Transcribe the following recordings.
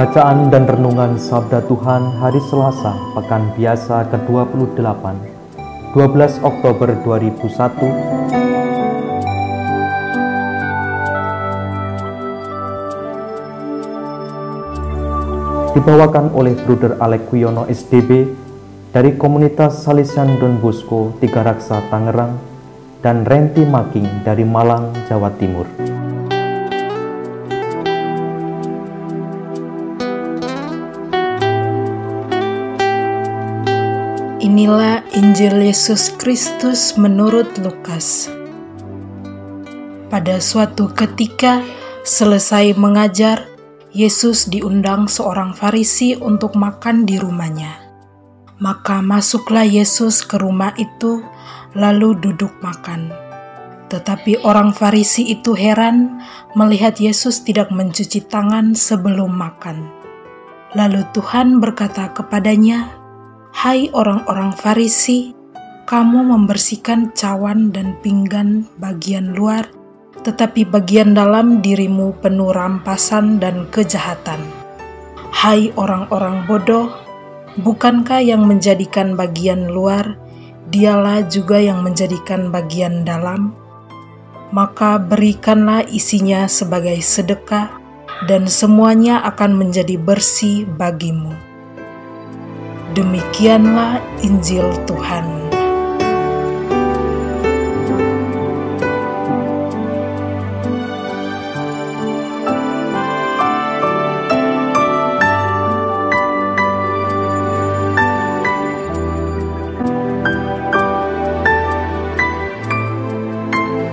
Bacaan dan Renungan Sabda Tuhan Hari Selasa, Pekan Biasa ke-28, 12 Oktober 2001. Dibawakan oleh Bruder Alek Wiono SDB dari komunitas Salesian Don Bosco Tiga Raksa Tangerang dan Renti Making dari Malang, Jawa Timur. Inilah Injil Yesus Kristus menurut Lukas. Pada suatu ketika, selesai mengajar, Yesus diundang seorang Farisi untuk makan di rumahnya. Maka masuklah Yesus ke rumah itu, lalu duduk makan. Tetapi orang Farisi itu heran melihat Yesus tidak mencuci tangan sebelum makan. Lalu Tuhan berkata kepadanya, Hai orang-orang Farisi, kamu membersihkan cawan dan pinggan bagian luar, tetapi bagian dalam dirimu penuh rampasan dan kejahatan. Hai orang-orang bodoh, bukankah yang menjadikan bagian luar, dialah juga yang menjadikan bagian dalam? Maka berikanlah isinya sebagai sedekah, dan semuanya akan menjadi bersih bagimu. Demikianlah Injil Tuhan.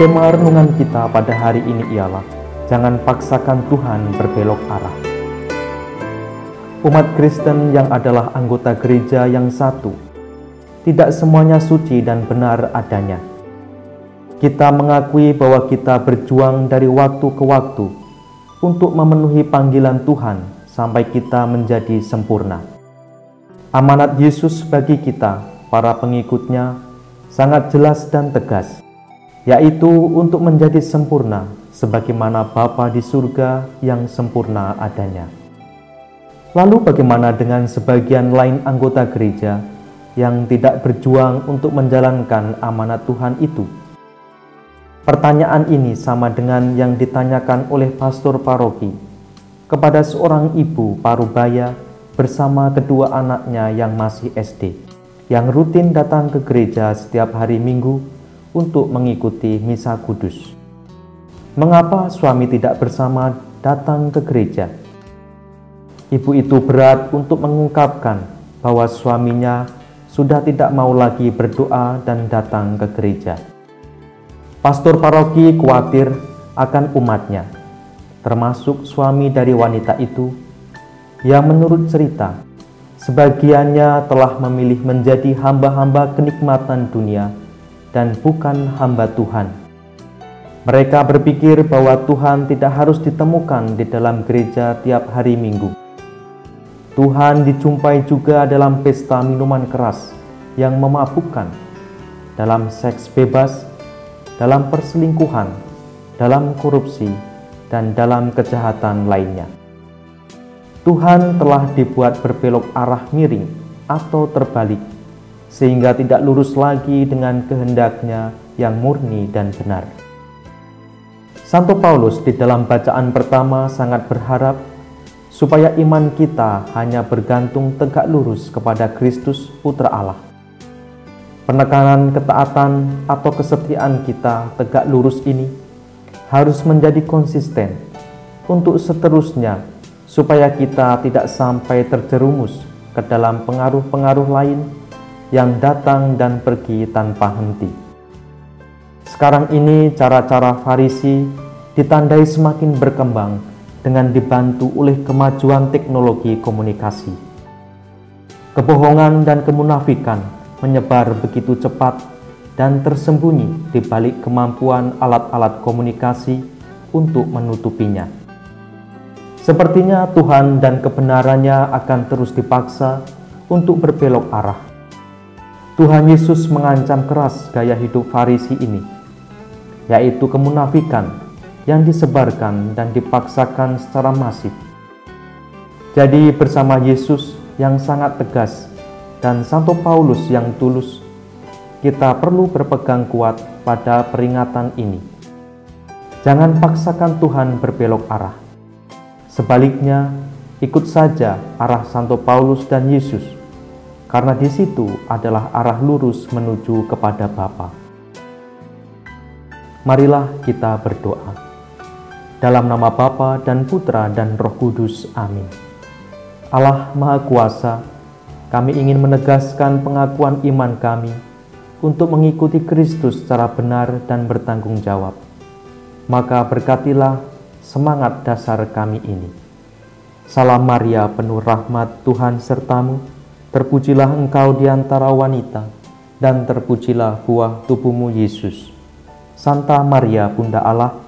Tema renungan kita pada hari ini ialah Jangan paksakan Tuhan berbelok arah umat Kristen yang adalah anggota gereja yang satu. Tidak semuanya suci dan benar adanya. Kita mengakui bahwa kita berjuang dari waktu ke waktu untuk memenuhi panggilan Tuhan sampai kita menjadi sempurna. Amanat Yesus bagi kita, para pengikutnya, sangat jelas dan tegas, yaitu untuk menjadi sempurna sebagaimana Bapa di surga yang sempurna adanya. Lalu bagaimana dengan sebagian lain anggota gereja yang tidak berjuang untuk menjalankan amanat Tuhan itu? Pertanyaan ini sama dengan yang ditanyakan oleh pastor paroki kepada seorang ibu parubaya bersama kedua anaknya yang masih SD, yang rutin datang ke gereja setiap hari Minggu untuk mengikuti misa kudus. Mengapa suami tidak bersama datang ke gereja? Ibu itu berat untuk mengungkapkan bahwa suaminya sudah tidak mau lagi berdoa dan datang ke gereja. Pastor paroki khawatir akan umatnya, termasuk suami dari wanita itu, yang menurut cerita, sebagiannya telah memilih menjadi hamba-hamba kenikmatan dunia dan bukan hamba Tuhan. Mereka berpikir bahwa Tuhan tidak harus ditemukan di dalam gereja tiap hari Minggu Tuhan dijumpai juga dalam pesta minuman keras yang memabukkan, dalam seks bebas, dalam perselingkuhan, dalam korupsi, dan dalam kejahatan lainnya. Tuhan telah dibuat berbelok arah miring atau terbalik, sehingga tidak lurus lagi dengan kehendaknya yang murni dan benar. Santo Paulus di dalam bacaan pertama sangat berharap supaya iman kita hanya bergantung tegak lurus kepada Kristus Putra Allah. Penekanan ketaatan atau kesetiaan kita tegak lurus ini harus menjadi konsisten untuk seterusnya supaya kita tidak sampai terjerumus ke dalam pengaruh-pengaruh lain yang datang dan pergi tanpa henti. Sekarang ini cara-cara Farisi ditandai semakin berkembang dengan dibantu oleh kemajuan teknologi komunikasi. Kebohongan dan kemunafikan menyebar begitu cepat dan tersembunyi di balik kemampuan alat-alat komunikasi untuk menutupinya. Sepertinya Tuhan dan kebenarannya akan terus dipaksa untuk berbelok arah. Tuhan Yesus mengancam keras gaya hidup Farisi ini, yaitu kemunafikan yang disebarkan dan dipaksakan secara masif. Jadi, bersama Yesus yang sangat tegas dan Santo Paulus yang tulus, kita perlu berpegang kuat pada peringatan ini. Jangan paksakan Tuhan berbelok arah. Sebaliknya, ikut saja arah Santo Paulus dan Yesus karena di situ adalah arah lurus menuju kepada Bapa. Marilah kita berdoa. Dalam nama Bapa dan Putra dan Roh Kudus. Amin. Allah Maha Kuasa, kami ingin menegaskan pengakuan iman kami untuk mengikuti Kristus secara benar dan bertanggung jawab. Maka berkatilah semangat dasar kami ini. Salam Maria penuh rahmat Tuhan sertamu, Terpujilah engkau di antara wanita, dan terpujilah buah tubuhmu Yesus. Santa Maria Bunda Allah,